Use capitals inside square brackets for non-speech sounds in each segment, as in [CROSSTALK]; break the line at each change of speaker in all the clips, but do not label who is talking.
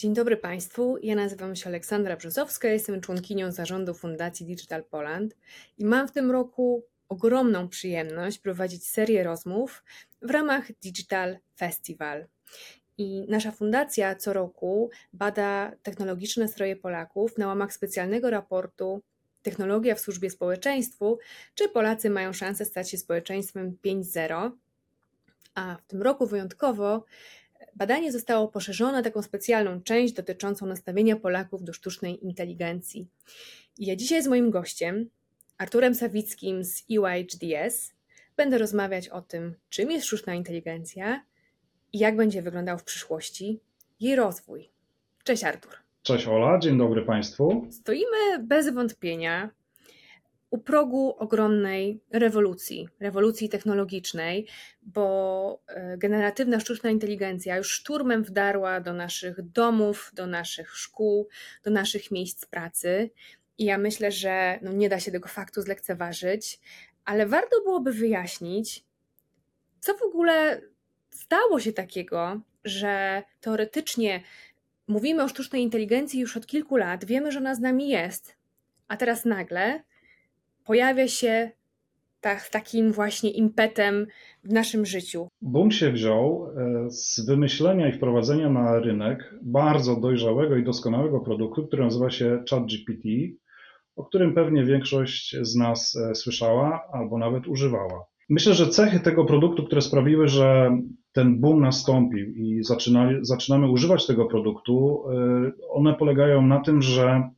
Dzień dobry Państwu. Ja nazywam się Aleksandra Brzozowska, jestem członkinią zarządu Fundacji Digital Poland i mam w tym roku ogromną przyjemność prowadzić serię rozmów w ramach Digital Festival. I nasza fundacja co roku bada technologiczne stroje Polaków na łamach specjalnego raportu Technologia w służbie społeczeństwu, czy Polacy mają szansę stać się społeczeństwem 5.0. A w tym roku wyjątkowo badanie zostało poszerzone taką specjalną część dotyczącą nastawienia Polaków do sztucznej inteligencji. I ja dzisiaj z moim gościem, Arturem Sawickim z EYHDS, będę rozmawiać o tym, czym jest sztuczna inteligencja i jak będzie wyglądał w przyszłości jej rozwój. Cześć Artur.
Cześć Ola, dzień dobry Państwu.
Stoimy bez wątpienia u progu ogromnej rewolucji, rewolucji technologicznej, bo e, generatywna sztuczna inteligencja już szturmem wdarła do naszych domów, do naszych szkół, do naszych miejsc pracy. I ja myślę, że no nie da się tego faktu zlekceważyć, ale warto byłoby wyjaśnić, co w ogóle stało się takiego, że teoretycznie mówimy o sztucznej inteligencji już od kilku lat, wiemy, że ona z nami jest, a teraz nagle pojawia się tak, takim właśnie impetem w naszym życiu.
Boom się wziął e, z wymyślenia i wprowadzenia na rynek bardzo dojrzałego i doskonałego produktu, który nazywa się ChatGPT, o którym pewnie większość z nas e, słyszała albo nawet używała. Myślę, że cechy tego produktu, które sprawiły, że ten boom nastąpił i zaczynamy używać tego produktu, e, one polegają na tym, że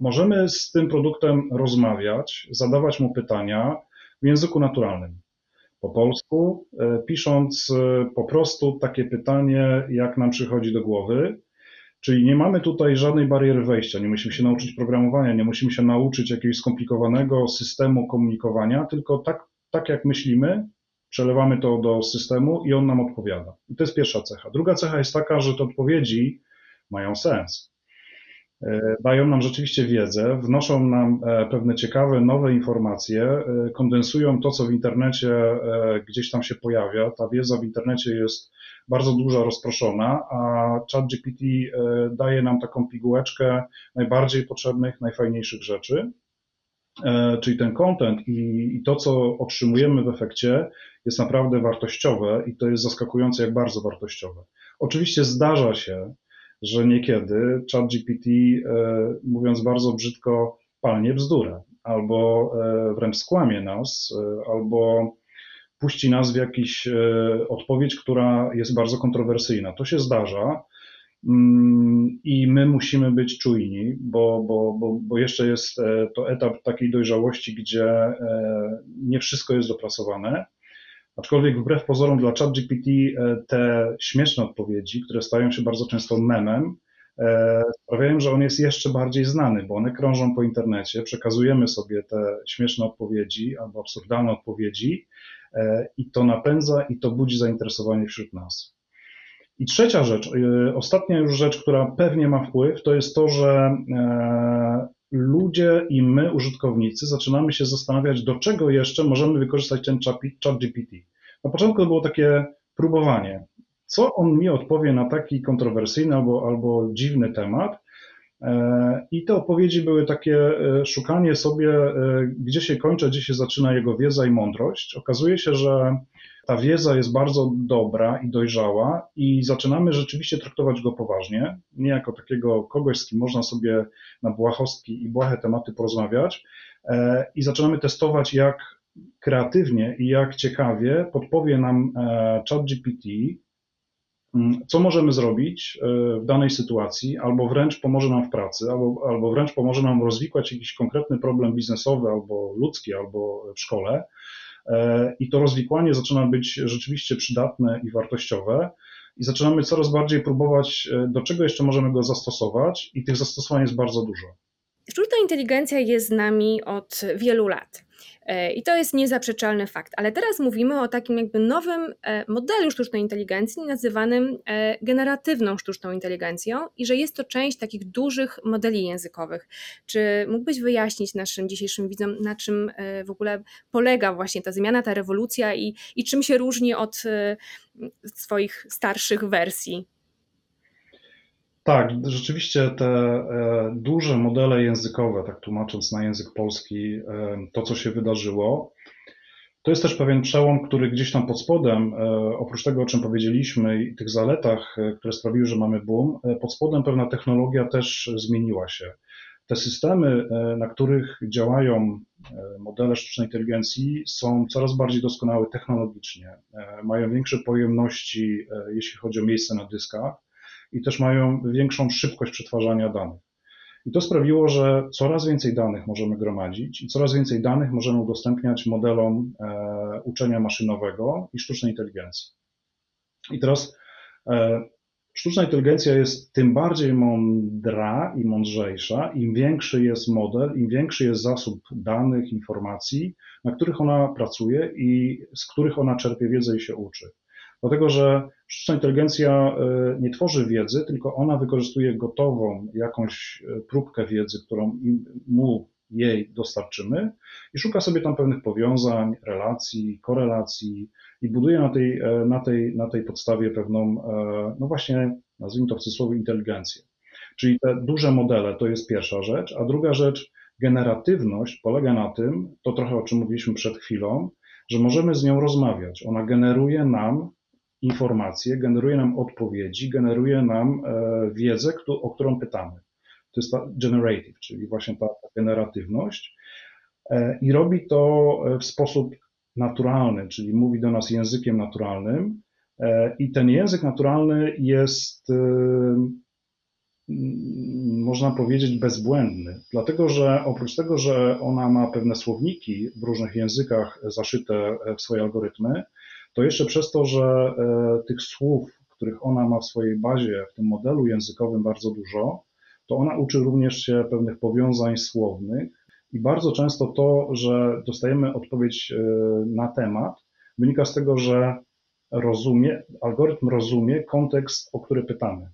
Możemy z tym produktem rozmawiać, zadawać mu pytania w języku naturalnym. Po polsku, e, pisząc e, po prostu takie pytanie, jak nam przychodzi do głowy. Czyli nie mamy tutaj żadnej bariery wejścia, nie musimy się nauczyć programowania, nie musimy się nauczyć jakiegoś skomplikowanego systemu komunikowania, tylko tak, tak jak myślimy, przelewamy to do systemu i on nam odpowiada. I to jest pierwsza cecha. Druga cecha jest taka, że te odpowiedzi mają sens. E, dają nam rzeczywiście wiedzę, wnoszą nam e, pewne ciekawe, nowe informacje, e, kondensują to, co w internecie gdzieś tam się pojawia. Ta wiedza w internecie jest bardzo duża, rozproszona, a ChatGPT daje nam taką pigułeczkę najbardziej potrzebnych, najfajniejszych rzeczy. Czyli ten content i, to, co otrzymujemy w efekcie, jest naprawdę wartościowe i to jest zaskakujące, jak bardzo wartościowe. Oczywiście zdarza się, że niekiedy ChatGPT, e, mówiąc bardzo brzydko, palnie bzdurę, albo e, wręcz skłamie nas, e, albo puści nas w jakiś odpowiedź, która jest bardzo kontrowersyjna. To się zdarza. Mm, I my musimy być czujni, bo, bo, bo, bo jeszcze jest to etap takiej dojrzałości, gdzie nie wszystko jest dopracowane. Aczkolwiek wbrew pozorom dla ChatGPT e, te śmieszne odpowiedzi, które stają się bardzo często memem, e, sprawiają, że on jest jeszcze bardziej znany, bo one krążą po internecie, przekazujemy sobie te śmieszne odpowiedzi albo absurdalne odpowiedzi e, i to napędza i to budzi zainteresowanie wśród nas. I trzecia rzecz, ostatnia już rzecz, która pewnie ma wpływ, to jest to, że ludzie i my, użytkownicy, zaczynamy się zastanawiać, do czego jeszcze możemy wykorzystać ten chat GPT. Na początku było takie próbowanie, co on mi odpowie na taki kontrowersyjny albo, albo dziwny temat. E, I te odpowiedzi były takie e, szukanie sobie, e, gdzie się kończy, gdzie się zaczyna jego wiedza i mądrość. Okazuje się, że ta wiedza jest bardzo dobra i dojrzała i zaczynamy rzeczywiście traktować go poważnie, nie jako takiego kogoś, z kim można sobie na błahostki i błahe tematy porozmawiać i zaczynamy testować, jak kreatywnie i jak ciekawie podpowie nam e, ChatGPT, mm, co możemy zrobić e, w danej sytuacji, albo wręcz pomoże nam w pracy, albo, albo wręcz pomoże nam rozwikłać jakiś konkretny problem biznesowy, albo ludzki, albo w szkole. E, I to rozwikłanie zaczyna być rzeczywiście przydatne i wartościowe. I zaczynamy coraz bardziej próbować, do czego jeszcze możemy go zastosować, i tych zastosowań jest bardzo dużo.
Sztuczna inteligencja jest z nami od wielu lat. E, I to jest niezaprzeczalny fakt. Ale teraz mówimy o takim jakby nowym e, modelu sztucznej inteligencji, nazywanym e, generatywną sztuczną inteligencją, i że jest to część takich dużych modeli językowych. Czy mógłbyś wyjaśnić naszym dzisiejszym widzom, na czym w ogóle polega właśnie ta zmiana, ta rewolucja i, i czym się różni od swoich starszych wersji?
Tak, rzeczywiście te e, duże modele językowe, tak tłumacząc na język polski e, to, co się wydarzyło, to jest też pewien przełom, który gdzieś tam pod spodem, e, oprócz tego, o czym powiedzieliśmy i tych zaletach, które sprawiły, że mamy boom, pod spodem pewna technologia też zmieniła się. Te systemy, na których działają modele sztucznej inteligencji, są coraz bardziej doskonałe technologicznie, mają większe pojemności, jeśli chodzi o miejsce na dyskach i też mają większą szybkość przetwarzania danych. I to sprawiło, że coraz więcej danych możemy gromadzić i coraz więcej danych możemy udostępniać modelom e, uczenia maszynowego i sztucznej inteligencji. I teraz e, sztuczna inteligencja jest tym bardziej mądra i mądrzejsza, im większy jest model, im większy jest zasób danych, informacji, na których ona pracuje i z których ona czerpie wiedzę i się uczy. Dlatego, że sztuczna inteligencja e, nie tworzy wiedzy, tylko ona wykorzystuje gotową jakąś e, próbkę wiedzy, którą mu jej dostarczymy i szuka sobie tam pewnych powiązań, relacji, korelacji i buduje na tej, e, na tej, na tej podstawie pewną, no właśnie, nazwijmy to w cudzysłowie, inteligencję. Czyli te duże modele to jest pierwsza rzecz, a druga rzecz, generatywność polega na tym, to trochę o czym mówiliśmy przed chwilą, że możemy z nią rozmawiać. Ona generuje nam informacje, generuje nam odpowiedzi, generuje nam e, wiedzę, o którą pytamy. To jest ta generative, czyli właśnie ta generatywność. E, I robi to e, w sposób naturalny, czyli mówi do nas językiem naturalnym. I ten język naturalny jest, można powiedzieć, bezbłędny, dlatego że oprócz tego, że ona ma pewne słowniki w różnych językach zaszyte w swoje algorytmy, to jeszcze przez to, że e, tych słów, których ona ma w swojej bazie, w tym modelu językowym bardzo dużo, to ona uczy również się pewnych powiązań słownych i bardzo często to, że dostajemy odpowiedź e, na temat, wynika z tego, że rozumie, algorytm rozumie kontekst, o który pytamy.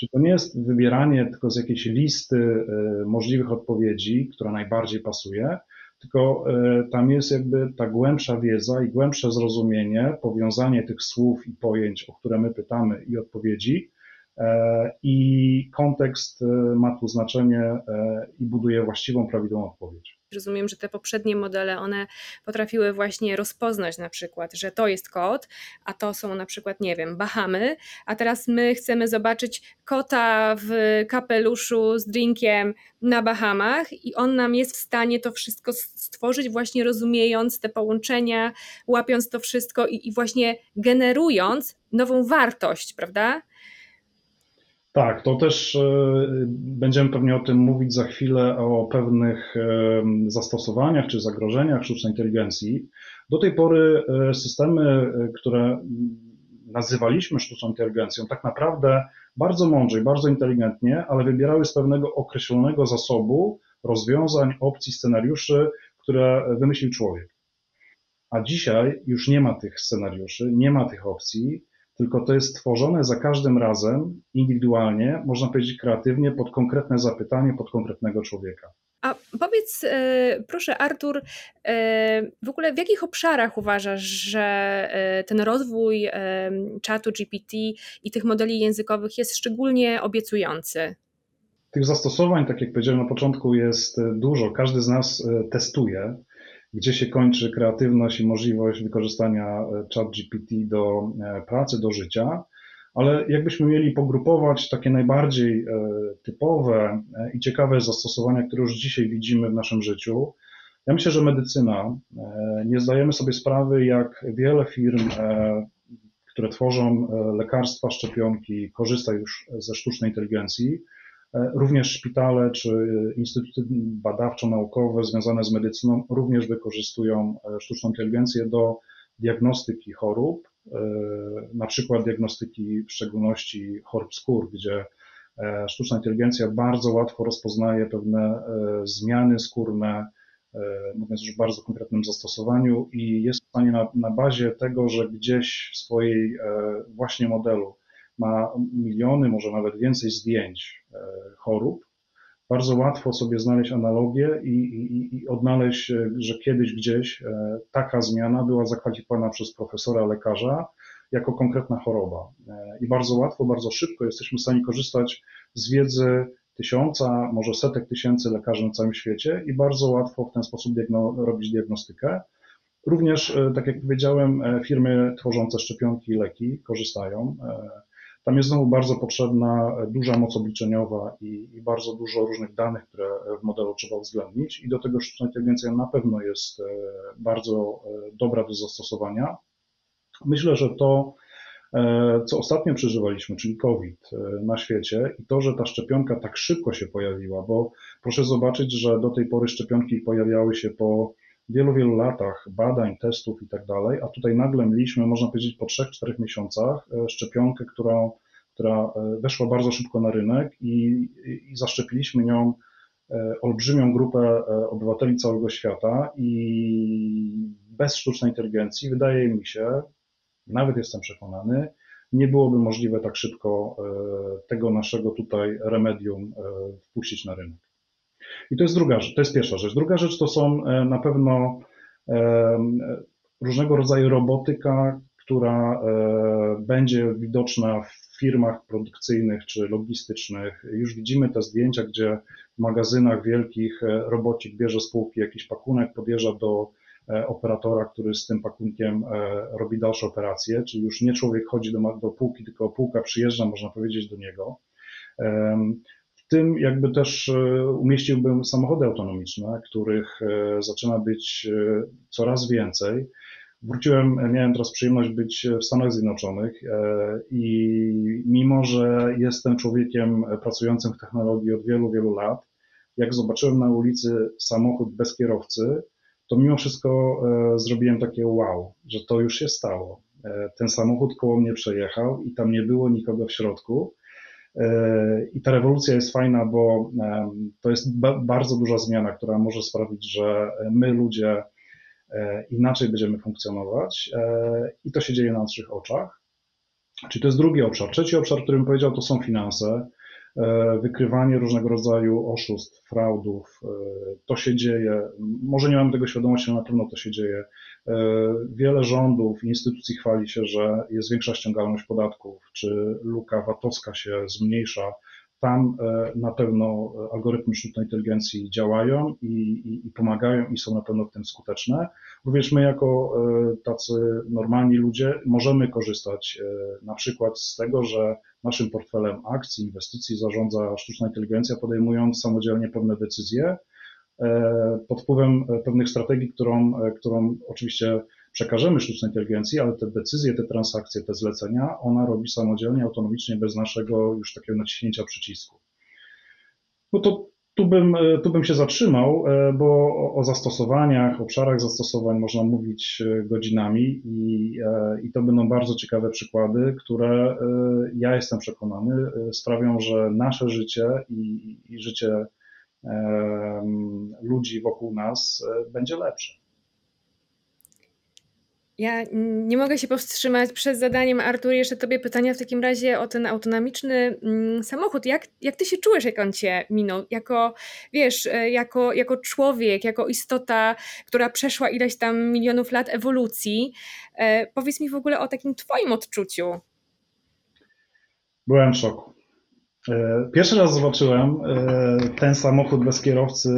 Czy to nie jest wybieranie tylko z jakiejś listy e, możliwych odpowiedzi, która najbardziej pasuje, tylko e, tam jest jakby ta głębsza wiedza i głębsze zrozumienie, powiązanie tych słów i pojęć, o które my pytamy i odpowiedzi. E, I kontekst e, ma tu znaczenie i buduje właściwą, prawidłową odpowiedź.
Rozumiem, że te poprzednie modele, one potrafiły właśnie rozpoznać na przykład, że to jest kot, a to są na przykład, nie wiem, Bahamy, a teraz my chcemy zobaczyć kota w kapeluszu z drinkiem na Bahamach i on nam jest w stanie to wszystko stworzyć, właśnie rozumiejąc te połączenia, łapiąc to wszystko i, i właśnie generując nową wartość, prawda?
Tak, to też e, będziemy pewnie o tym mówić za chwilę, o pewnych e, zastosowaniach czy zagrożeniach sztucznej inteligencji. Do tej pory e, systemy, które nazywaliśmy sztuczną inteligencją, tak naprawdę bardzo mądrze i bardzo inteligentnie, ale wybierały z pewnego określonego zasobu rozwiązań, opcji, scenariuszy, które wymyślił człowiek. A dzisiaj już nie ma tych scenariuszy, nie ma tych opcji, tylko to jest tworzone za każdym razem indywidualnie, można powiedzieć kreatywnie, pod konkretne zapytanie, pod konkretnego człowieka.
A powiedz, e, proszę, Artur, e, w ogóle w jakich obszarach uważasz, że e, ten rozwój czatu GPT i tych modeli językowych jest szczególnie obiecujący?
Tych zastosowań, tak jak powiedziałem na początku, jest dużo. Każdy z nas testuje gdzie się kończy kreatywność i możliwość wykorzystania e, chat GPT do e, pracy, do życia, ale jakbyśmy mieli pogrupować takie najbardziej e, typowe i ciekawe zastosowania, które już dzisiaj widzimy w naszym życiu, ja myślę, że medycyna. Nie zdajemy sobie sprawy, jak wiele firm, które tworzą lekarstwa, szczepionki, korzysta już ze sztucznej inteligencji również szpitale czy instytuty badawczo-naukowe związane z medycyną również wykorzystują e, sztuczną inteligencję do diagnostyki chorób, e, na przykład diagnostyki w szczególności chorób skór, gdzie sztuczna inteligencja bardzo łatwo rozpoznaje pewne zmiany skórne, mówiąc już w bardzo konkretnym zastosowaniu i jest w stanie na, na bazie tego, że gdzieś w swojej właśnie modelu ma miliony, może nawet więcej zdjęć e, chorób, bardzo łatwo sobie znaleźć analogię i, i, i, odnaleźć, e, że kiedyś gdzieś e, taka zmiana była zakwalifikowana przez profesora lekarza jako konkretna choroba. I bardzo łatwo, bardzo szybko jesteśmy w stanie korzystać z wiedzy tysiąca, może setek tysięcy lekarzy na całym świecie i bardzo łatwo w ten sposób diagno robić diagnostykę. Również, tak jak powiedziałem, firmy tworzące szczepionki i leki korzystają. Tam jest znowu bardzo potrzebna duża moc obliczeniowa i, i, bardzo dużo różnych danych, które w modelu trzeba uwzględnić i do tego sztuczna inteligencja na pewno jest e, bardzo e, dobra do zastosowania. Myślę, że to, e, co ostatnio przeżywaliśmy, czyli COVID na świecie i to, że ta szczepionka tak szybko się pojawiła, bo proszę zobaczyć, że do tej pory szczepionki pojawiały się po wielu, wielu latach badań, testów i tak dalej, a tutaj nagle mieliśmy, można powiedzieć, po 3-4 miesiącach e, szczepionkę, która, która e, weszła bardzo szybko na rynek i, i zaszczepiliśmy nią e, olbrzymią grupę obywateli całego świata i bez sztucznej inteligencji, wydaje mi się, nawet jestem przekonany, nie byłoby możliwe tak szybko tego naszego tutaj remedium wpuścić na rynek. I to jest druga rzecz, to jest pierwsza rzecz. Druga rzecz to są e, na pewno e, różnego rodzaju robotyka, która e, będzie widoczna w firmach produkcyjnych czy logistycznych. Już widzimy te zdjęcia, gdzie w magazynach wielkich robocik bierze z półki jakiś pakunek, podjeżdża do operatora, który z tym pakunkiem robi dalsze operacje, czyli już nie człowiek chodzi do, do półki, tylko półka przyjeżdża, można powiedzieć, do niego tym jakby też e, umieściłbym samochody autonomiczne, których e, zaczyna być e, coraz więcej. Wróciłem, miałem teraz przyjemność być w Stanach Zjednoczonych i mimo, że jestem człowiekiem pracującym w technologii od wielu, wielu lat, jak zobaczyłem na ulicy samochód bez kierowcy, to mimo wszystko zrobiłem takie wow, że to już się stało. Ten samochód koło mnie przejechał i tam nie było nikogo w środku i ta rewolucja jest fajna, bo to jest bardzo duża zmiana, która może sprawić, że my, ludzie, e, inaczej będziemy funkcjonować e, i to się dzieje na naszych oczach. Czyli to jest drugi obszar. Trzeci obszar, który bym powiedział, to są finanse. E, wykrywanie różnego rodzaju oszustw, fraudów. E, to się dzieje. Może nie mamy tego świadomości, ale na pewno to się dzieje. E, wiele rządów i instytucji chwali się, że jest większa ściągalność podatków, czy luka VAT-owska się zmniejsza tam e, na pewno algorytmy sztucznej inteligencji działają i, i, i, pomagają i są na pewno w tym skuteczne. Również my jako e, tacy normalni ludzie możemy korzystać e, na przykład z tego, że naszym portfelem akcji, inwestycji zarządza sztuczna inteligencja, podejmując samodzielnie pewne decyzje pod wpływem pewnych strategii, którą, którą oczywiście przekażemy sztucznej inteligencji, ale te decyzje, te transakcje, te zlecenia, ona robi samodzielnie, autonomicznie, bez naszego już takiego naciśnięcia przycisku. No to tu bym, tu bym się zatrzymał, e, bo o, zastosowaniach, obszarach zastosowań można mówić e, godzinami i, e, i to będą bardzo ciekawe przykłady, które ja jestem przekonany sprawią, że nasze życie i, i życie ludzi wokół nas będzie lepsze.
Ja nie mogę się powstrzymać przed zadaniem, Artur, jeszcze tobie pytania w takim razie o ten autonomiczny mm, samochód. Jak, jak ty się czujesz, jak on cię minął? Jako, wiesz, e, jako, jako człowiek, jako istota, która przeszła ileś tam milionów lat ewolucji. E, powiedz mi w ogóle o takim twoim odczuciu.
Byłem w szoku. E, pierwszy raz zobaczyłem ten samochód bez kierowcy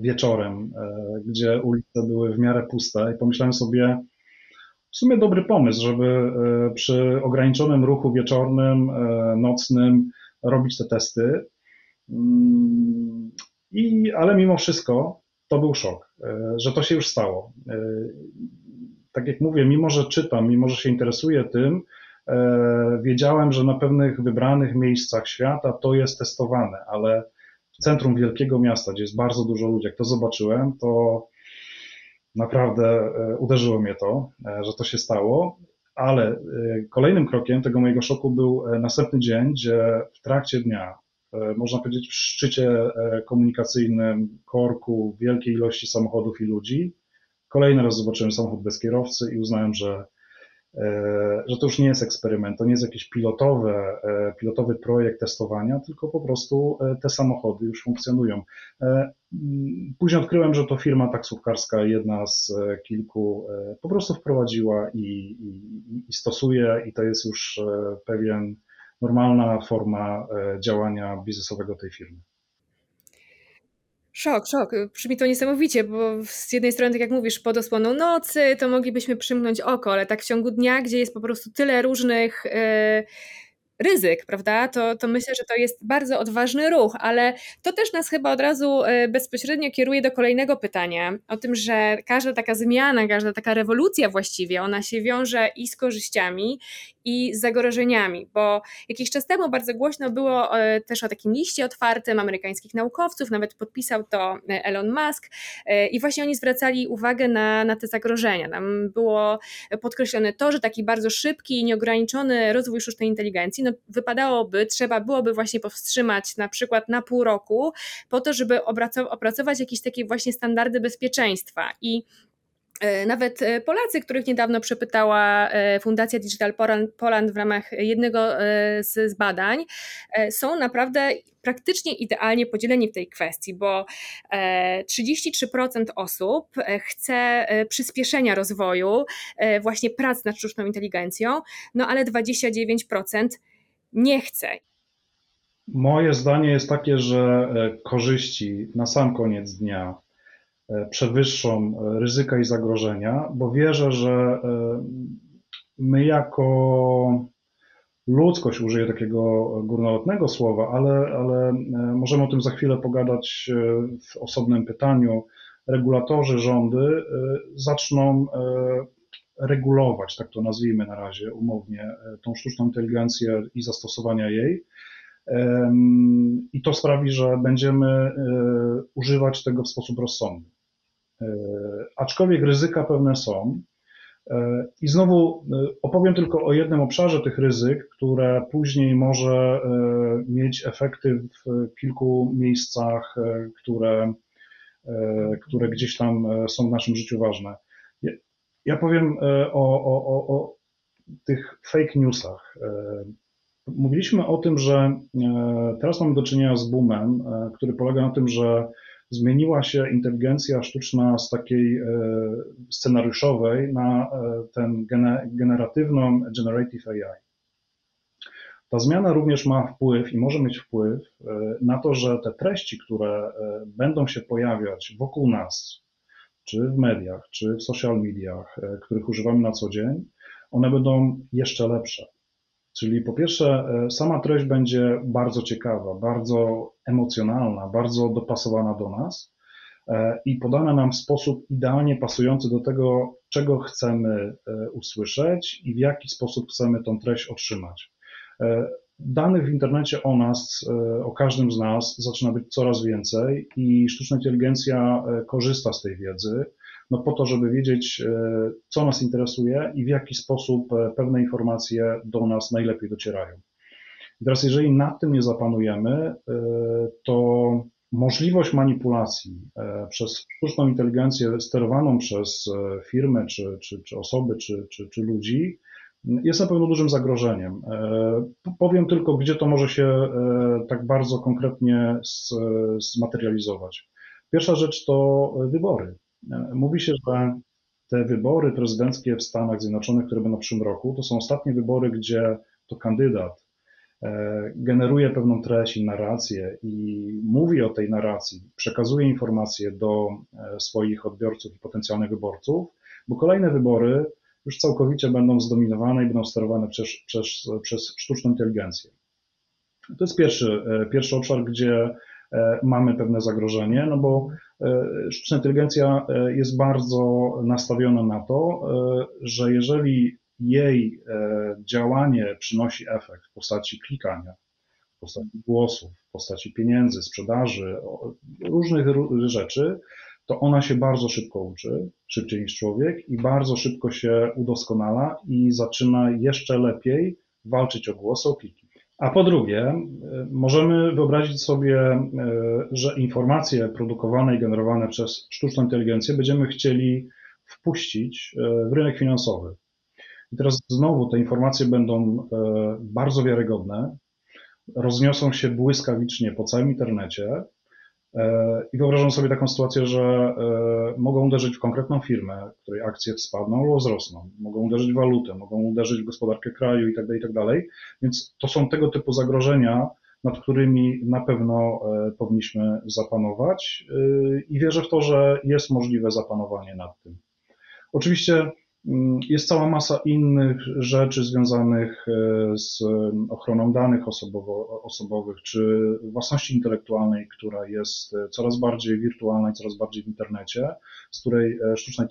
wieczorem, gdzie ulice były w miarę puste i pomyślałem sobie, w sumie dobry pomysł, żeby e, przy ograniczonym ruchu wieczornym, e, nocnym robić te testy. Mm, I, ale mimo wszystko to był szok, e, że to się już stało. Tak jak mówię, mimo że czytam, mimo że się interesuję tym, wiedziałem, że na pewnych wybranych miejscach świata to jest testowane, ale w centrum wielkiego miasta, gdzie jest bardzo dużo ludzi, jak to zobaczyłem, to naprawdę e, uderzyło mnie to, e, że to się stało, ale e, kolejnym krokiem tego mojego szoku był następny dzień, gdzie w trakcie dnia, można powiedzieć w szczycie komunikacyjnym, korku, wielkiej ilości samochodów i ludzi, kolejny raz zobaczyłem samochód bez kierowcy i uznałem, że że to już nie jest eksperyment, to nie jest jakiś pilotowe, pilotowy projekt testowania, tylko po prostu te samochody już funkcjonują. Później odkryłem, że to firma taksówkarska, jedna z kilku, po prostu wprowadziła i, i, i stosuje, i to jest już pewien normalna forma działania biznesowego tej firmy.
Szok, szok. Brzmi to niesamowicie, bo z jednej strony, tak jak mówisz, pod osłoną nocy, to moglibyśmy przymknąć oko, ale tak w ciągu dnia, gdzie jest po prostu tyle różnych. Yy ryzyk, prawda? To, to myślę, że to jest bardzo odważny ruch, ale to też nas chyba od razu e, bezpośrednio kieruje do kolejnego pytania o tym, że każda taka zmiana, każda taka rewolucja właściwie, ona się wiąże i z korzyściami, i z zagrożeniami, bo jakiś czas temu bardzo głośno było e, też o takim liście otwartym amerykańskich naukowców, nawet podpisał to e, Elon Musk i właśnie oni zwracali uwagę na, na te zagrożenia. Tam było podkreślone to, że taki bardzo szybki i nieograniczony rozwój sztucznej inteligencji no, wypadałoby, trzeba byłoby właśnie powstrzymać na przykład na pół roku, po to, żeby opracować jakieś takie właśnie standardy bezpieczeństwa. I e, nawet e, Polacy, których niedawno przepytała e, Fundacja Digital Poland w ramach jednego z badań, są naprawdę praktycznie idealnie podzieleni w tej kwestii, bo 33% osób chce przyspieszenia rozwoju właśnie prac nad sztuczną inteligencją, no ale 29% nie chcę.
Moje zdanie jest takie, że e, korzyści na sam koniec dnia e, przewyższą e, ryzyka i zagrożenia, bo wierzę, że my jako ludzkość, użyję takiego górnolotnego słowa, ale, ale możemy o tym za chwilę pogadać w osobnym pytaniu. Regulatorzy, rządy zaczną regulować, tak to nazwijmy na razie umownie, e, tą sztuczną inteligencję i zastosowania jej. I to sprawi, że będziemy e, używać tego w sposób rozsądny. E, aczkolwiek ryzyka pewne są. I znowu opowiem tylko o jednym obszarze tych ryzyk, które później może mieć efekty w kilku miejscach, które, które gdzieś tam są w naszym życiu ważne. Ja powiem e, o, o, o, o tych fake newsach. E, mówiliśmy o tym, że e, teraz mamy do czynienia z boomem, który polega na tym, że zmieniła się inteligencja sztuczna z takiej scenariuszowej na ten generatywną generative AI. Ta zmiana również ma wpływ i może mieć wpływ na to, że te treści, które będą się pojawiać wokół nas, czy w mediach, czy w social mediach, e, których używamy na co dzień, one będą jeszcze lepsze. Czyli po pierwsze, e, sama treść będzie bardzo ciekawa, bardzo emocjonalna, bardzo dopasowana do nas e, i podana nam w sposób idealnie pasujący do tego, czego chcemy usłyszeć i w jaki sposób chcemy tą treść otrzymać. Danych w internecie o nas, e, o każdym z nas zaczyna być coraz więcej i sztuczna inteligencja e, korzysta z tej wiedzy, no po to, żeby wiedzieć, e, co nas interesuje i w jaki sposób pewne informacje do nas najlepiej docierają. I teraz, jeżeli nad tym nie zapanujemy, to możliwość manipulacji przez sztuczną inteligencję sterowaną przez firmy, czy, czy, czy osoby, czy, czy, czy ludzi, jest na pewno dużym zagrożeniem. E, powiem tylko, gdzie to może się e, tak bardzo konkretnie zmaterializować. Pierwsza rzecz to wybory. E, mówi się, że te wybory prezydenckie w Stanach Zjednoczonych, które będą w przyszłym roku, to są ostatnie wybory, gdzie to kandydat generuje pewną treść i narrację i mówi o tej narracji, przekazuje informacje do swoich odbiorców i potencjalnych wyborców, bo kolejne wybory już całkowicie będą zdominowane i będą sterowane przez, przez, przez sztuczną inteligencję. To jest pierwszy, e, pierwszy obszar, gdzie e, mamy pewne zagrożenie, no bo e, sztuczna inteligencja jest bardzo nastawiona na to, że jeżeli jej działanie przynosi efekt w postaci klikania, w postaci głosów, w postaci pieniędzy, sprzedaży, różnych rzeczy, to ona się bardzo szybko uczy, szybciej niż człowiek i bardzo szybko się udoskonala i zaczyna jeszcze lepiej walczyć o głos, o kliki. A po drugie, możemy wyobrazić sobie, e, że informacje produkowane i generowane przez sztuczną inteligencję będziemy chcieli wpuścić e, w rynek finansowy. I teraz znowu te informacje będą bardzo wiarygodne, rozniosą się błyskawicznie po całym internecie i wyobrażam sobie taką sytuację, że mogą uderzyć w konkretną firmę, której akcje spadną albo wzrosną, mogą uderzyć w walutę, mogą uderzyć w gospodarkę kraju itd., tak itd. Tak Więc to są tego typu zagrożenia, nad którymi na pewno e, powinniśmy zapanować e, i wierzę w to, że jest możliwe zapanowanie nad tym. Oczywiście jest cała masa innych rzeczy związanych e, z ochroną danych osobowo, osobowych czy własności intelektualnej, która jest coraz bardziej wirtualna i coraz bardziej w internecie, z której sztuczna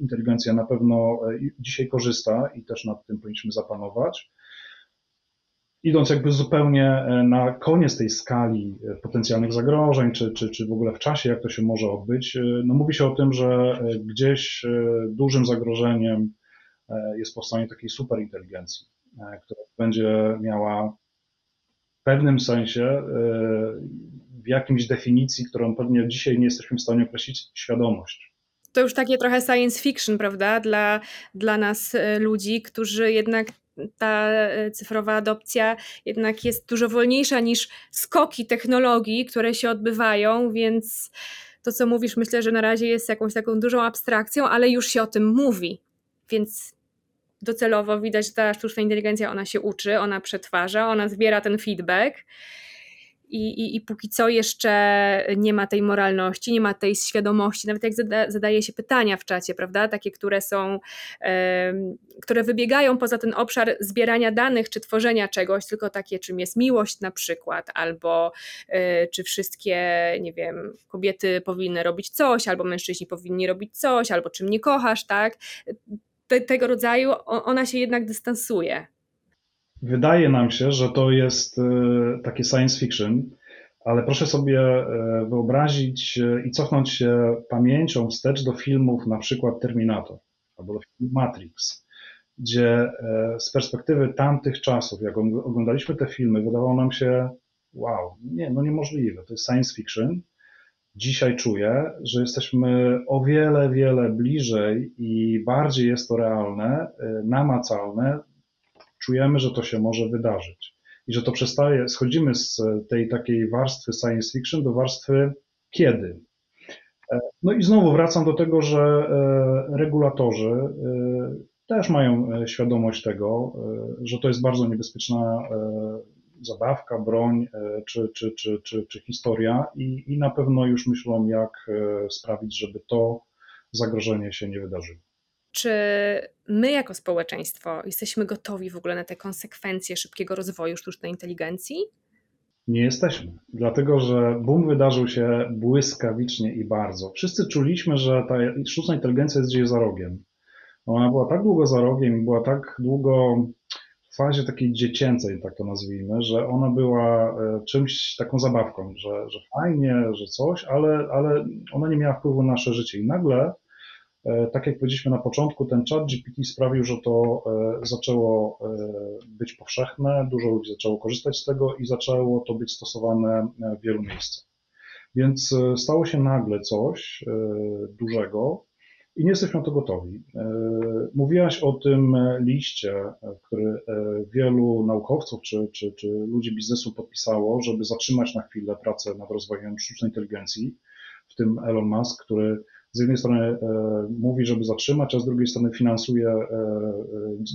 inteligencja na pewno dzisiaj korzysta i też nad tym powinniśmy zapanować idąc jakby zupełnie e, na koniec tej skali e, potencjalnych zagrożeń, czy, czy, czy w ogóle w czasie, jak to się może odbyć, e, no mówi się o tym, że gdzieś dużym zagrożeniem jest powstanie takiej superinteligencji, która będzie miała w pewnym sensie, w jakimś definicji, którą pewnie dzisiaj nie jesteśmy w stanie określić, świadomość.
To już takie trochę science fiction, prawda, dla, dla nas ludzi, którzy jednak ta e, cyfrowa adopcja jednak jest dużo wolniejsza niż skoki technologii, które się odbywają, więc to, co mówisz, myślę, że na razie jest jakąś taką dużą abstrakcją, ale już się o tym mówi. Więc docelowo widać, że ta sztuczna inteligencja, ona się uczy, ona przetwarza, ona zbiera ten feedback i, i, i póki co jeszcze nie ma tej moralności, nie ma tej świadomości, nawet jak zada, zadaje się pytania w czacie, prawda, takie, które są, które wybiegają poza ten obszar zbierania danych czy tworzenia czegoś, tylko takie, czym jest miłość na przykład, albo e, czy wszystkie, nie wiem, kobiety powinny robić coś, albo mężczyźni powinni robić coś, albo czym nie kochasz, tak, Te, tego rodzaju, ona się jednak dystansuje
Wydaje nam się, że to jest e, takie science fiction, ale proszę sobie e, wyobrazić e, i cofnąć się pamięcią wstecz do filmów na przykład Terminator albo do filmu Matrix, gdzie z perspektywy tamtych czasów, jak oglądaliśmy te filmy, wydawało nam się, wow, nie, no niemożliwe, to jest science fiction. Dzisiaj czuję, że jesteśmy o wiele, wiele bliżej i bardziej jest to realne, namacalne czujemy, że to się może wydarzyć. I że to przestaje, schodzimy z tej takiej warstwy science fiction do warstwy kiedy. E, no i znowu wracam do tego, że e, regulatorzy e, też mają świadomość tego, że to jest bardzo niebezpieczna zabawka, broń czy, czy, czy, czy, czy historia i, i na pewno już myślą, jak sprawić, żeby to zagrożenie się nie wydarzyło.
Czy my jako społeczeństwo jesteśmy gotowi w ogóle na te konsekwencje szybkiego rozwoju sztucznej inteligencji?
Nie jesteśmy, dlatego że boom wydarzył się błyskawicznie i bardzo. Wszyscy czuliśmy, że ta sztuczna inteligencja jest gdzieś za rogiem. Ona była tak długo za rogiem była tak długo w fazie takiej dziecięcej, tak to nazwijmy, że ona była e, czymś, taką zabawką, że, że fajnie, że coś, ale, ale ona nie miała wpływu na nasze życie. I nagle tak jak powiedzieliśmy na początku, ten chat GPT sprawił, że to e, zaczęło e, być powszechne, dużo ludzi zaczęło korzystać z tego i zaczęło to być stosowane w wielu miejscach. Więc stało się nagle coś dużego i nie jesteśmy na to gotowi. Mówiłaś o tym liście, który wielu naukowców czy, czy, czy ludzi biznesu podpisało, żeby zatrzymać na chwilę pracę nad rozwojem sztucznej inteligencji, w tym Elon Musk, który z jednej strony e, mówi, żeby zatrzymać, a z drugiej strony finansuje e, e,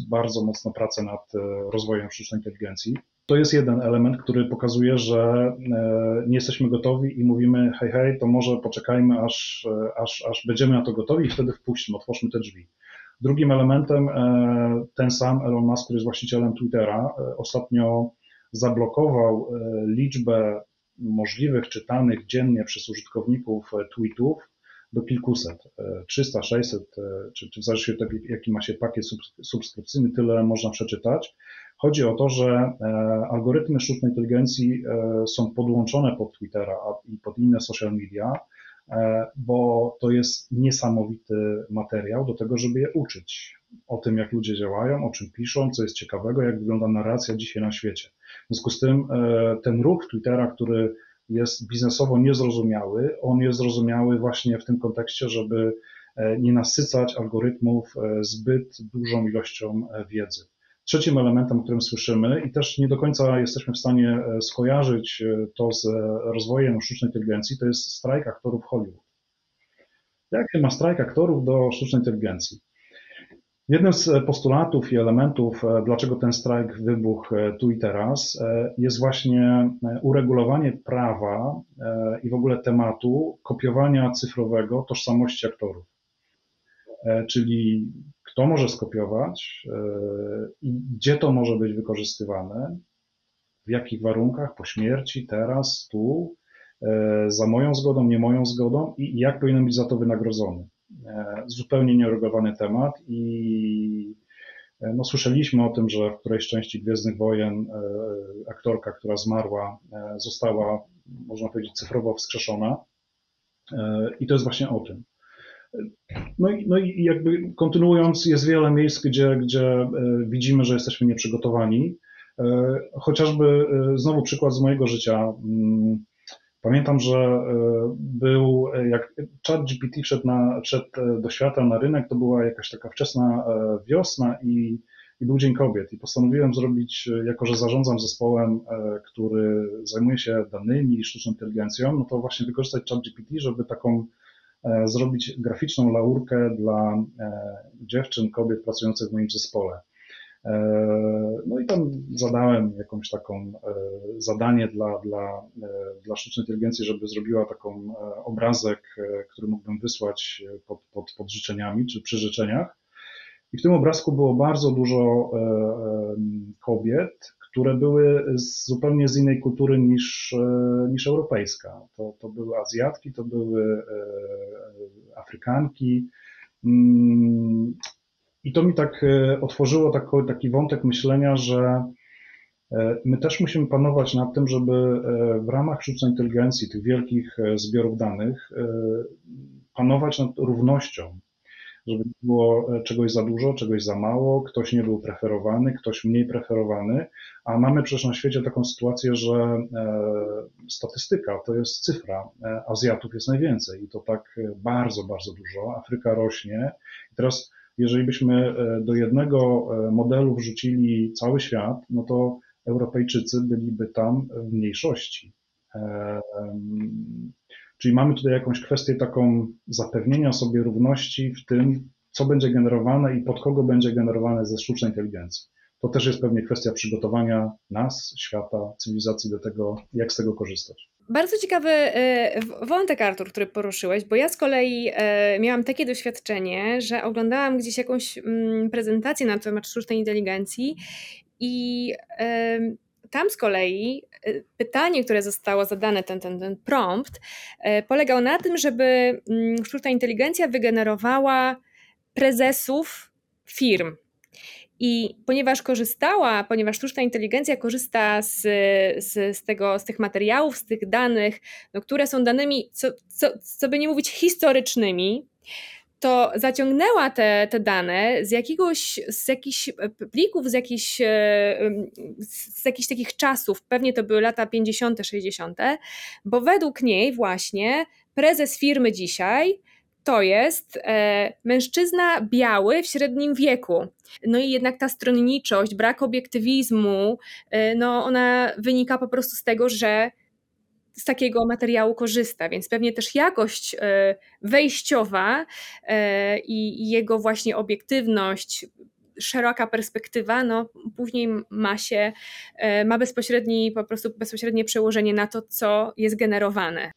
bardzo mocno pracę nad rozwojem sztucznej inteligencji. To jest jeden element, który pokazuje, że nie jesteśmy gotowi i mówimy, hej, hej, to może poczekajmy, aż, aż, aż będziemy na to gotowi i wtedy wpuśćmy, otwórzmy te drzwi. Drugim elementem, ten sam Elon Musk, który jest właścicielem Twittera, ostatnio zablokował liczbę możliwych czytanych dziennie przez użytkowników tweetów do kilkuset, 300, e, 600, e, czy, czy w zależności od tego, jaki ma się pakiet subskrypcyjny, tyle można przeczytać. Chodzi o to, że e, algorytmy sztucznej inteligencji są podłączone pod Twittera i pod inne social media, bo to jest niesamowity materiał do tego, żeby je uczyć o tym, jak ludzie działają, o czym piszą, co jest ciekawego, jak wygląda narracja dzisiaj na świecie. W związku z tym ten ruch Twittera, który jest biznesowo niezrozumiały. On jest zrozumiały właśnie w tym kontekście, żeby nie nasycać algorytmów zbyt dużą ilością wiedzy. Trzecim elementem, o którym słyszymy, i też nie do końca jesteśmy w stanie skojarzyć to z rozwojem sztucznej inteligencji, to jest strajk aktorów Hollywood. Jak się ma strajk aktorów do sztucznej inteligencji? Jednym z postulatów i elementów, e, dlaczego ten strajk wybuchł e, tu i teraz, e, jest właśnie uregulowanie prawa i w ogóle tematu kopiowania cyfrowego tożsamości aktorów. Czyli kto może skopiować i gdzie to może być wykorzystywane, w jakich warunkach, po śmierci, teraz, tu, za moją zgodą, nie moją zgodą i jak powinien być za to wynagrodzony. E, zupełnie nieuregulowany temat i e, no, słyszeliśmy o tym, że w którejś części Gwiezdnych Wojen e, aktorka, która zmarła, została, można powiedzieć, cyfrowo wskrzeszona. I to jest właśnie o tym. No i, no i jakby kontynuując, jest wiele miejsc, gdzie, gdzie widzimy, że jesteśmy nieprzygotowani. Chociażby znowu przykład z mojego życia. Pamiętam, że e, był, e, jak ChatGPT wszedł, na, wszedł e, do świata na rynek, to była jakaś taka wczesna wiosna i, i był Dzień Kobiet. I postanowiłem zrobić, jako że zarządzam zespołem, który zajmuje się danymi i sztuczną inteligencją, no to właśnie wykorzystać ChatGPT, żeby taką zrobić graficzną laurkę dla dziewczyn, kobiet pracujących w moim zespole. E, no i tam zadałem jakąś taką e, zadanie dla, dla, e, dla sztucznej inteligencji, żeby zrobiła taką obrazek, który mógłbym wysłać pod, pod, pod życzeniami czy przy życzeniach. I w tym obrazku było bardzo dużo kobiet, które były z, zupełnie z innej kultury niż, niż europejska. To, to były Azjatki, to były Afrykanki. I to mi tak e, otworzyło taki, taki wątek myślenia, że e, my też musimy panować nad tym, żeby e, w ramach sztucznej inteligencji, tych wielkich zbiorów danych, panować nad równością, żeby nie było czegoś za dużo, czegoś za mało, ktoś nie był preferowany, ktoś mniej preferowany, a mamy przecież na świecie taką sytuację, że statystyka to jest cyfra. Azjatów jest najwięcej i to tak bardzo, bardzo dużo. Afryka rośnie. I teraz jeżeli byśmy e, do jednego e, modelu wrzucili cały świat, no to Europejczycy byliby tam w mniejszości. E, czyli mamy tutaj jakąś kwestię taką zapewnienia sobie równości w tym, co będzie generowane i pod kogo będzie generowane ze sztucznej inteligencji. To też jest pewnie kwestia przygotowania nas, świata, cywilizacji do tego, jak z tego korzystać.
Bardzo ciekawy e, wątek, Artur, który poruszyłeś, bo ja z kolei e, miałam takie doświadczenie, że oglądałam gdzieś jakąś mm, prezentację na temat sztucznej inteligencji i tam z kolei e, pytanie, które zostało zadane, ten, ten, ten prompt, polegał na tym, żeby mm, sztuczna inteligencja wygenerowała prezesów firm. I ponieważ korzystała, ponieważ sztuczna inteligencja korzysta z, z, z, tego, z tych materiałów, z tych danych, no, które są danymi, co, co, co by nie mówić, historycznymi, to zaciągnęła te, te dane z jakiegoś, z jakichś plików, z jakichś, e, z jakichś takich czasów, pewnie to były lata 50., 60., bo według niej właśnie prezes firmy dzisiaj to jest e, mężczyzna biały w średnim wieku. No i jednak ta stronniczość, brak obiektywizmu, e, no ona wynika po prostu z tego, że z takiego materiału korzysta, więc pewnie też jakość e, wejściowa e, i jego właśnie obiektywność, szeroka perspektywa, no później ma się, e, ma bezpośredni, po prostu bezpośrednie przełożenie na to, co jest generowane.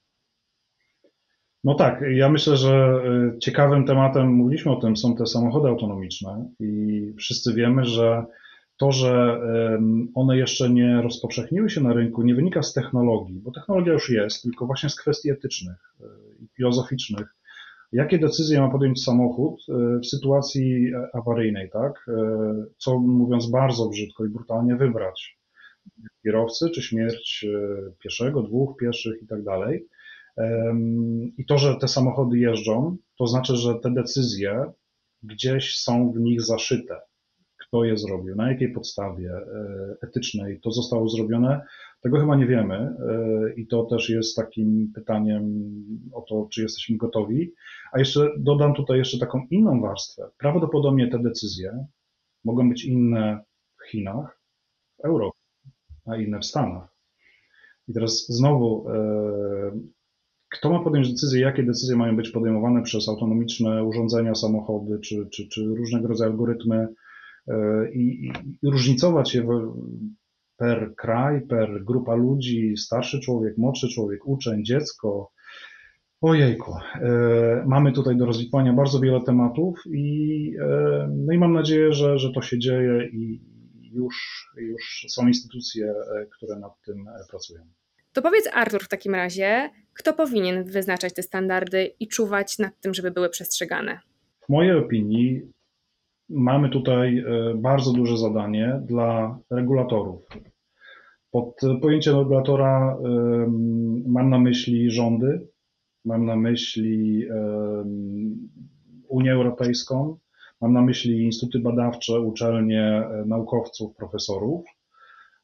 No tak, ja myślę, że y, ciekawym tematem, mówiliśmy o tym, są te samochody autonomiczne i wszyscy wiemy, że to, że one jeszcze nie rozpowszechniły się na rynku, nie wynika z technologii, bo technologia już jest, tylko właśnie z kwestii etycznych y, i filozoficznych. Jakie decyzje ma podjąć samochód y, w sytuacji e, awaryjnej, tak? Co mówiąc bardzo brzydko i brutalnie wybrać? Kierowcy czy śmierć pieszego, dwóch pieszych i tak dalej. I to, że te samochody jeżdżą, to znaczy, że te decyzje gdzieś są w nich zaszyte. kto je zrobił, na jakiej podstawie etycznej to zostało zrobione, tego chyba nie wiemy i to też jest takim pytaniem o to, czy jesteśmy gotowi. A jeszcze dodam tutaj jeszcze taką inną warstwę. Prawdopodobnie te decyzje mogą być inne w Chinach, w Europie, a inne w Stanach. I teraz znowu, e, kto ma podjąć decyzję, jakie decyzje mają być podejmowane przez autonomiczne urządzenia, samochody czy, czy, czy różnego rodzaju algorytmy e, i, i różnicować je per kraj, per grupa ludzi, starszy człowiek, młodszy człowiek, uczeń, dziecko. Ojejku, e, mamy tutaj do rozwikłania bardzo wiele tematów i, no i mam nadzieję, że, że to się dzieje i już, już są instytucje, które nad tym pracują.
To powiedz Artur w takim razie, kto powinien wyznaczać te standardy i czuwać nad tym, żeby były przestrzegane?
W mojej opinii mamy tutaj e, bardzo duże zadanie dla regulatorów. Pod pojęciem regulatora mam na myśli rządy, mam na myśli Unię Europejską, mam na myśli instytuty badawcze, uczelnie, e, naukowców, profesorów.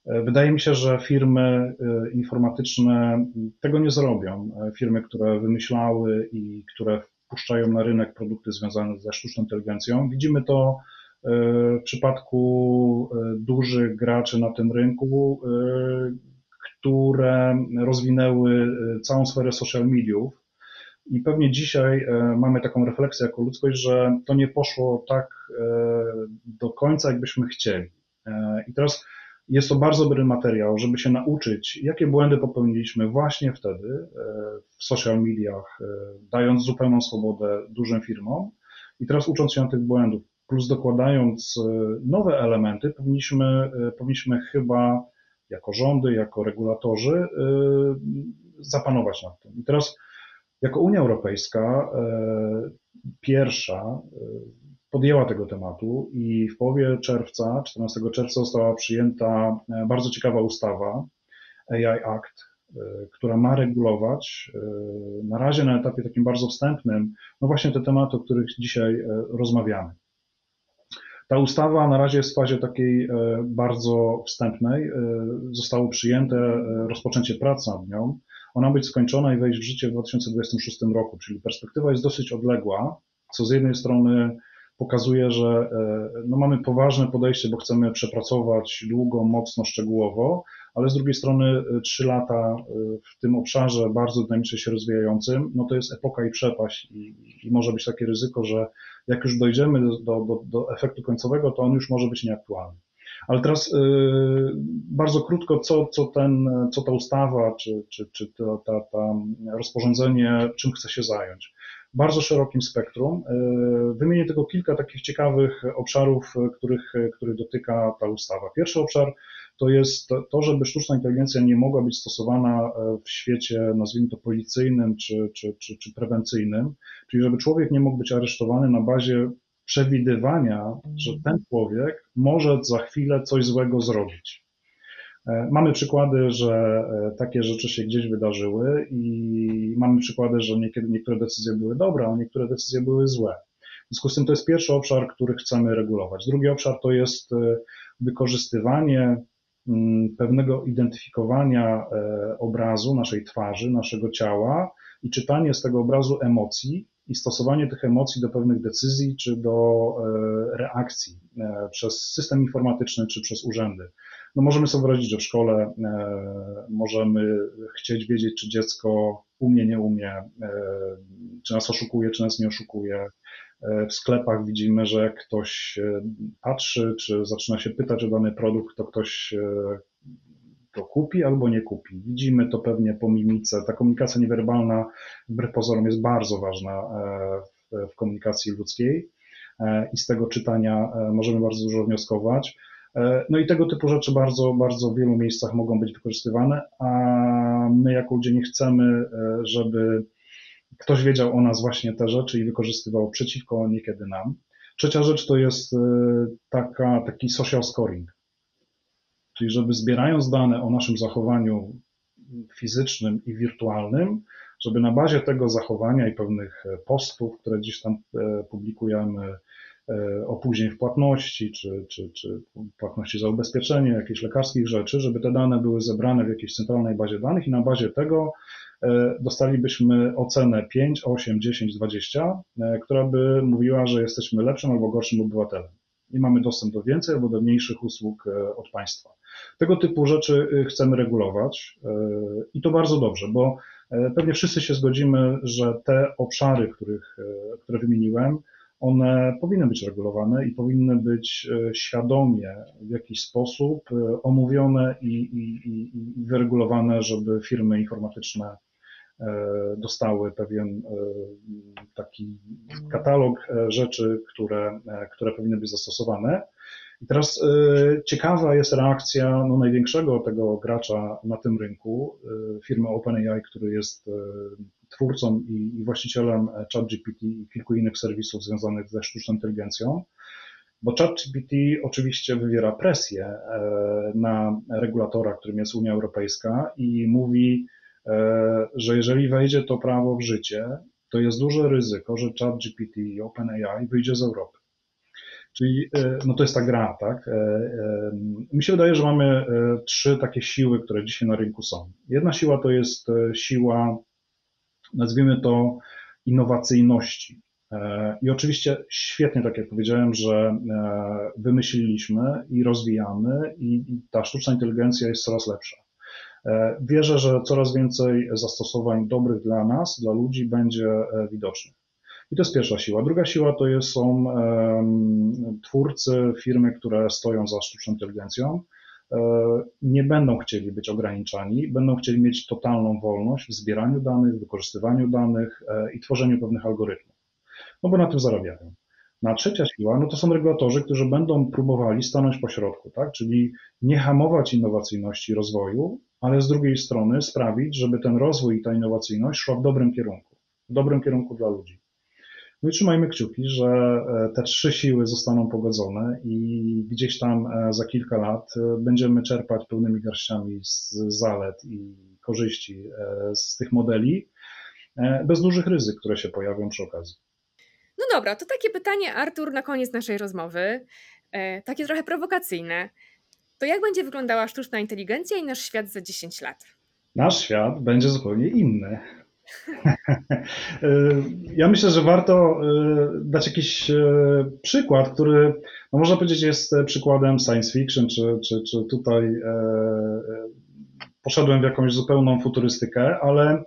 Wydaje mi się, że firmy y, informatyczne tego nie zrobią. Firmy, które wymyślały i które wpuszczają na rynek produkty związane ze sztuczną inteligencją. Widzimy to y, w przypadku y, dużych graczy na tym rynku, które rozwinęły całą sferę social mediów. I pewnie dzisiaj mamy taką refleksję jako ludzkość, że to nie poszło tak do końca, jakbyśmy chcieli. I teraz jest to bardzo dobry materiał, żeby się nauczyć, jakie błędy popełniliśmy właśnie wtedy e, w social mediach, e, dając zupełną swobodę dużym firmom i teraz ucząc się na tych błędów, plus dokładając e, nowe elementy, powinniśmy, powinniśmy chyba jako rządy, jako regulatorzy zapanować nad tym. I teraz jako Unia Europejska pierwsza podjęła tego tematu i w połowie czerwca, 14 czerwca została przyjęta e, bardzo ciekawa ustawa AI Act, e, która ma regulować e, na razie na etapie takim bardzo wstępnym, no właśnie te tematy, o których dzisiaj rozmawiamy. Ta ustawa na razie jest w fazie takiej bardzo wstępnej. Zostało przyjęte rozpoczęcie prac nad nią. Ona być skończona i wejść w życie w 2026 roku, czyli perspektywa jest dosyć odległa, co z jednej strony pokazuje, że e, no mamy poważne podejście, bo chcemy przepracować długo, mocno, szczegółowo, ale z drugiej strony e, trzy lata e, w tym obszarze bardzo dynamicznie się rozwijającym, no to jest epoka i przepaść i, i może być takie ryzyko, że jak już dojdziemy do, do, do efektu końcowego, to on już może być nieaktualny. Ale teraz bardzo krótko, co, co, ten, co ta ustawa, czy, czy, czy to, ta, ta rozporządzenie, czym chce się zająć bardzo szerokim spektrum. E, wymienię tylko kilka takich ciekawych obszarów, których, których dotyka ta ustawa. Pierwszy obszar to jest to, żeby sztuczna inteligencja nie mogła być stosowana e, w świecie, nazwijmy to policyjnym czy, czy, czy, czy prewencyjnym, czyli żeby człowiek nie mógł być aresztowany na bazie przewidywania, że ten człowiek może za chwilę coś złego zrobić. E, mamy przykłady, że e, takie rzeczy się gdzieś wydarzyły i mamy przykłady, że niekiedy niektóre decyzje były dobre, a niektóre decyzje były złe. W związku z tym to jest pierwszy obszar, który chcemy regulować. Drugi obszar to jest e, wykorzystywanie mm, pewnego identyfikowania obrazu naszej twarzy, naszego ciała i czytanie z tego obrazu emocji i stosowanie tych emocji do pewnych decyzji czy do reakcji przez system informatyczny czy przez urzędy no możemy sobie wyobrazić, że w szkole e, możemy chcieć wiedzieć, czy dziecko umie, nie umie, e, czy nas oszukuje, czy nas nie oszukuje. E, w sklepach widzimy, że jak ktoś patrzy, czy zaczyna się pytać o dany produkt, to ktoś to kupi albo nie kupi. Widzimy to pewnie po mimice. Ta komunikacja niewerbalna, wbrew pozorom, jest bardzo ważna w, w komunikacji ludzkiej i z tego czytania możemy bardzo dużo wnioskować. E, no i tego typu rzeczy bardzo, bardzo w wielu miejscach mogą być wykorzystywane, a my jako ludzie nie chcemy, e, żeby ktoś wiedział o nas właśnie te rzeczy i wykorzystywał przeciwko niekiedy nam. Trzecia rzecz to jest e, taka, taki social scoring, czyli żeby zbierając dane o naszym zachowaniu fizycznym i wirtualnym, żeby na bazie tego zachowania i pewnych postów, które gdzieś tam publikujemy, opóźnień w płatności, czy, czy, czy płatności za ubezpieczenie, jakichś lekarskich rzeczy, żeby te dane były zebrane w jakiejś centralnej bazie danych i na bazie tego dostalibyśmy ocenę 5, 8, 10, 20, która by mówiła, że jesteśmy lepszym albo gorszym obywatelem i mamy dostęp do więcej albo do mniejszych usług od państwa. Tego typu rzeczy y, chcemy regulować i to bardzo dobrze, bo pewnie wszyscy się zgodzimy, że te obszary, których, które wymieniłem, one powinny być regulowane i powinny być świadomie w jakiś sposób omówione i, i, i, i wyregulowane, żeby firmy informatyczne dostały pewien taki katalog rzeczy, które, które powinny być zastosowane. I teraz ciekawa jest reakcja no, największego tego gracza na tym rynku, firmy OpenAI, który jest twórcą i, i właścicielem ChatGPT i kilku innych serwisów związanych ze sztuczną inteligencją. Bo ChatGPT oczywiście wywiera presję na regulatora, którym jest Unia Europejska i mówi, że jeżeli wejdzie to prawo w życie, to jest duże ryzyko, że ChatGPT i OpenAI wyjdzie z Europy. Czyli e, no to jest ta gra, tak? E, e, mi się wydaje, że mamy trzy takie siły, które dzisiaj na rynku są. Jedna siła to jest siła, nazwijmy to, innowacyjności. I oczywiście świetnie, tak jak powiedziałem, że wymyśliliśmy i rozwijamy, i ta sztuczna inteligencja jest coraz lepsza. Wierzę, że coraz więcej zastosowań dobrych dla nas, dla ludzi będzie widocznych. I to jest pierwsza siła. Druga siła to jest, są twórcy, firmy, które stoją za sztuczną inteligencją. E, nie będą chcieli być ograniczani, będą chcieli mieć totalną wolność w zbieraniu danych, wykorzystywaniu danych e, i tworzeniu pewnych algorytmów. No bo na tym zarabiają. Na trzecia siła, no to są regulatorzy, którzy będą próbowali stanąć po środku, tak? czyli nie hamować innowacyjności rozwoju, ale z drugiej strony sprawić, żeby ten rozwój i ta innowacyjność szła w dobrym kierunku, w dobrym kierunku dla ludzi. No i trzymajmy kciuki, że e, te trzy siły zostaną pogodzone i gdzieś tam e, za kilka lat e, będziemy czerpać pełnymi garściami z zalet i korzyści z tych modeli, bez dużych ryzyk, które się pojawią przy okazji.
No dobra, to takie pytanie, Artur, na koniec naszej rozmowy, takie trochę prowokacyjne. To jak będzie wyglądała sztuczna inteligencja i nasz świat za 10 lat?
Nasz świat będzie zupełnie inny. [LAUGHS] Ja myślę, że warto e, dać jakiś e, przykład, który no można powiedzieć jest przykładem science fiction, czy, czy, czy tutaj e, poszedłem w jakąś zupełną futurystykę, ale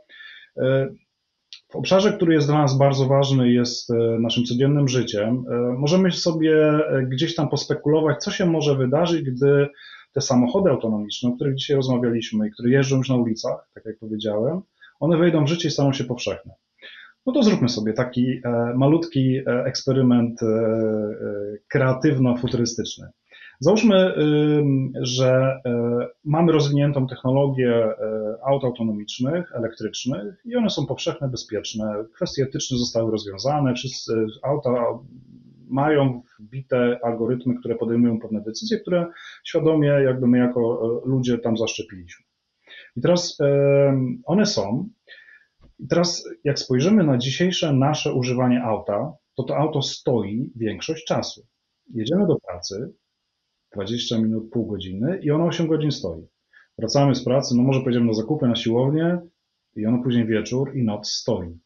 w obszarze, który jest dla nas bardzo ważny, jest naszym codziennym życiem, możemy sobie gdzieś tam pospekulować, co się może wydarzyć, gdy te samochody autonomiczne, o których dzisiaj rozmawialiśmy i które jeżdżą już na ulicach, tak jak powiedziałem, one wejdą w życie i staną się powszechne. No to zróbmy sobie taki e, malutki e, eksperyment e, kreatywno-futurystyczny. Załóżmy, że mamy rozwiniętą technologię aut autonomicznych, elektrycznych i one są powszechne, bezpieczne. Kwestie etyczne zostały rozwiązane, wszyscy auta mają wbite algorytmy, które podejmują pewne decyzje, które świadomie jakby my jako ludzie tam zaszczepiliśmy. I teraz one są. I teraz, jak spojrzymy na dzisiejsze nasze używanie auta, to to auto stoi większość czasu. Jedziemy do pracy, 20 minut, pół godziny i ono 8 godzin stoi. Wracamy z pracy, no może pojedziemy na zakupy, na siłownię i ono później wieczór i noc stoi.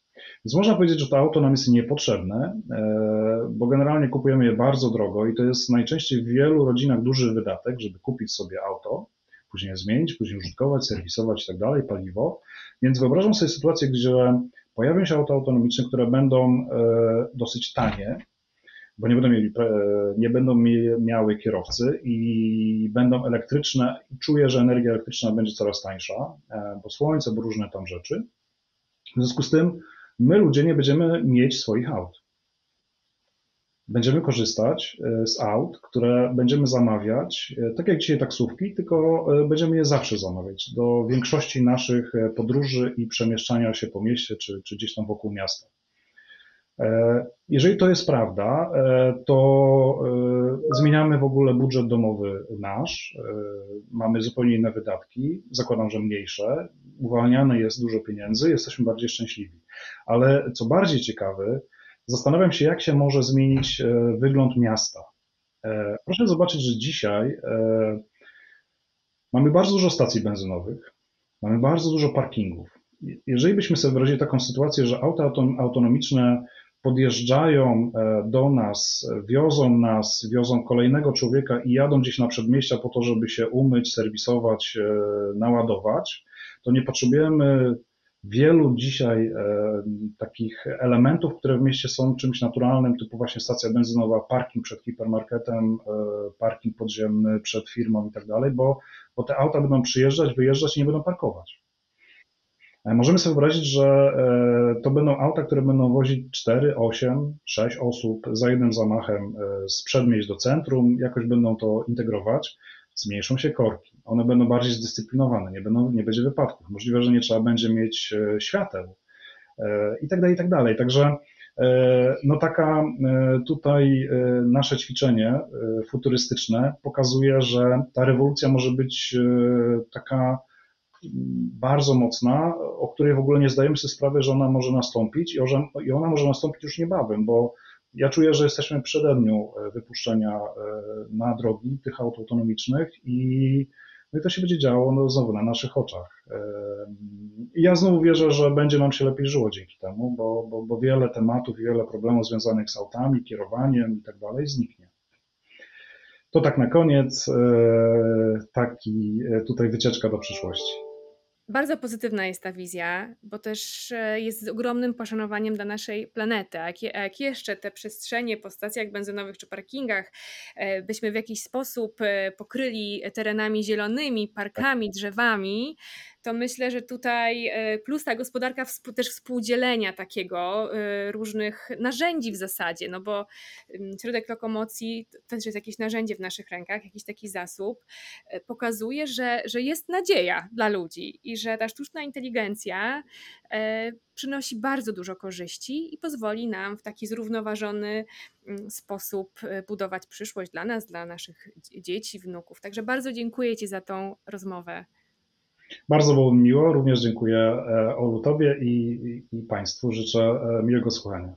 Więc można powiedzieć, że to auto nam jest niepotrzebne, e, bo generalnie kupujemy je bardzo drogo i to jest najczęściej w wielu rodzinach duży wydatek, żeby kupić sobie auto później zmienić, później użytkować, serwisować i tak dalej, paliwo. Więc wyobrażam sobie sytuację, gdzie pojawią się auta autonomiczne, które będą e, dosyć tanie, bo nie będą, mieli, nie będą miały kierowcy i będą elektryczne. Czuję, że energia elektryczna będzie coraz tańsza, e, bo słońce, bo różne tam rzeczy. W związku z tym my ludzie nie będziemy mieć swoich aut będziemy korzystać e, z aut, które będziemy zamawiać, e, tak jak dzisiaj taksówki, tylko e, będziemy je zawsze zamawiać. Do większości naszych podróży i przemieszczania się po mieście czy, czy gdzieś tam wokół miasta. Jeżeli to jest prawda, to zmieniamy w ogóle budżet domowy nasz, mamy zupełnie inne wydatki, zakładam, że mniejsze, uwalniane jest dużo pieniędzy, jesteśmy bardziej szczęśliwi. Ale co bardziej ciekawe, zastanawiam się, jak się może zmienić wygląd miasta. Proszę zobaczyć, że dzisiaj mamy bardzo dużo stacji benzynowych, mamy bardzo dużo parkingów. Jeżeli byśmy sobie wyrazili taką sytuację, że auta autonomiczne podjeżdżają e, do nas, wiozą nas, wiozą kolejnego człowieka i jadą gdzieś na przedmieścia po to, żeby się umyć, serwisować, e, naładować, to nie potrzebujemy wielu dzisiaj e, takich elementów, które w mieście są czymś naturalnym, typu właśnie stacja benzynowa, parking przed hipermarketem, parking podziemny przed firmą i tak dalej, bo, bo te auta będą przyjeżdżać, wyjeżdżać i nie będą parkować. E, możemy sobie wyobrazić, że e, to będą auta, które będą wozić 4, 8, 6 osób za jednym zamachem e, z przedmieść do centrum, jakoś będą to integrować, zmniejszą się korki, one będą bardziej zdyscyplinowane, nie, będą, nie będzie wypadków, możliwe, że nie trzeba będzie mieć świateł i tak dalej, i tak dalej. Także no taka tutaj nasze ćwiczenie futurystyczne pokazuje, że ta rewolucja może być taka bardzo mocna, o której w ogóle nie zdajemy sobie sprawy, że ona może nastąpić i ona może nastąpić już niebawem, bo ja czuję, że jesteśmy w przededniu e, wypuszczenia e, na drogi tych aut autonomicznych i, no i to się będzie działo no, znowu na naszych oczach. E, I ja znowu wierzę, że będzie nam się lepiej żyło dzięki temu, bo, bo, bo wiele tematów i wiele problemów związanych z autami, kierowaniem i tak dalej zniknie. To tak na koniec, taki tutaj wycieczka do przyszłości.
Bardzo pozytywna jest ta wizja, bo też e, jest z ogromnym poszanowaniem dla naszej planety. A jak, jeszcze te przestrzenie po stacjach benzynowych czy parkingach e, byśmy w jakiś sposób e, pokryli terenami zielonymi, parkami, drzewami, to myślę, że tutaj e, plus ta gospodarka też współdzielenia takiego e, różnych narzędzi w zasadzie, no bo środek lokomocji to też jest jakieś narzędzie w naszych rękach, jakiś taki zasób, e, pokazuje, że, że jest nadzieja dla ludzi i że ta sztuczna inteligencja przynosi bardzo dużo korzyści i pozwoli nam w taki zrównoważony sposób budować przyszłość dla nas, dla naszych dzieci, wnuków. Także bardzo dziękuję Ci za tą rozmowę.
Bardzo było mi miło, również dziękuję e, Olu Tobie i, i, Państwu. Życzę e, miłego słuchania.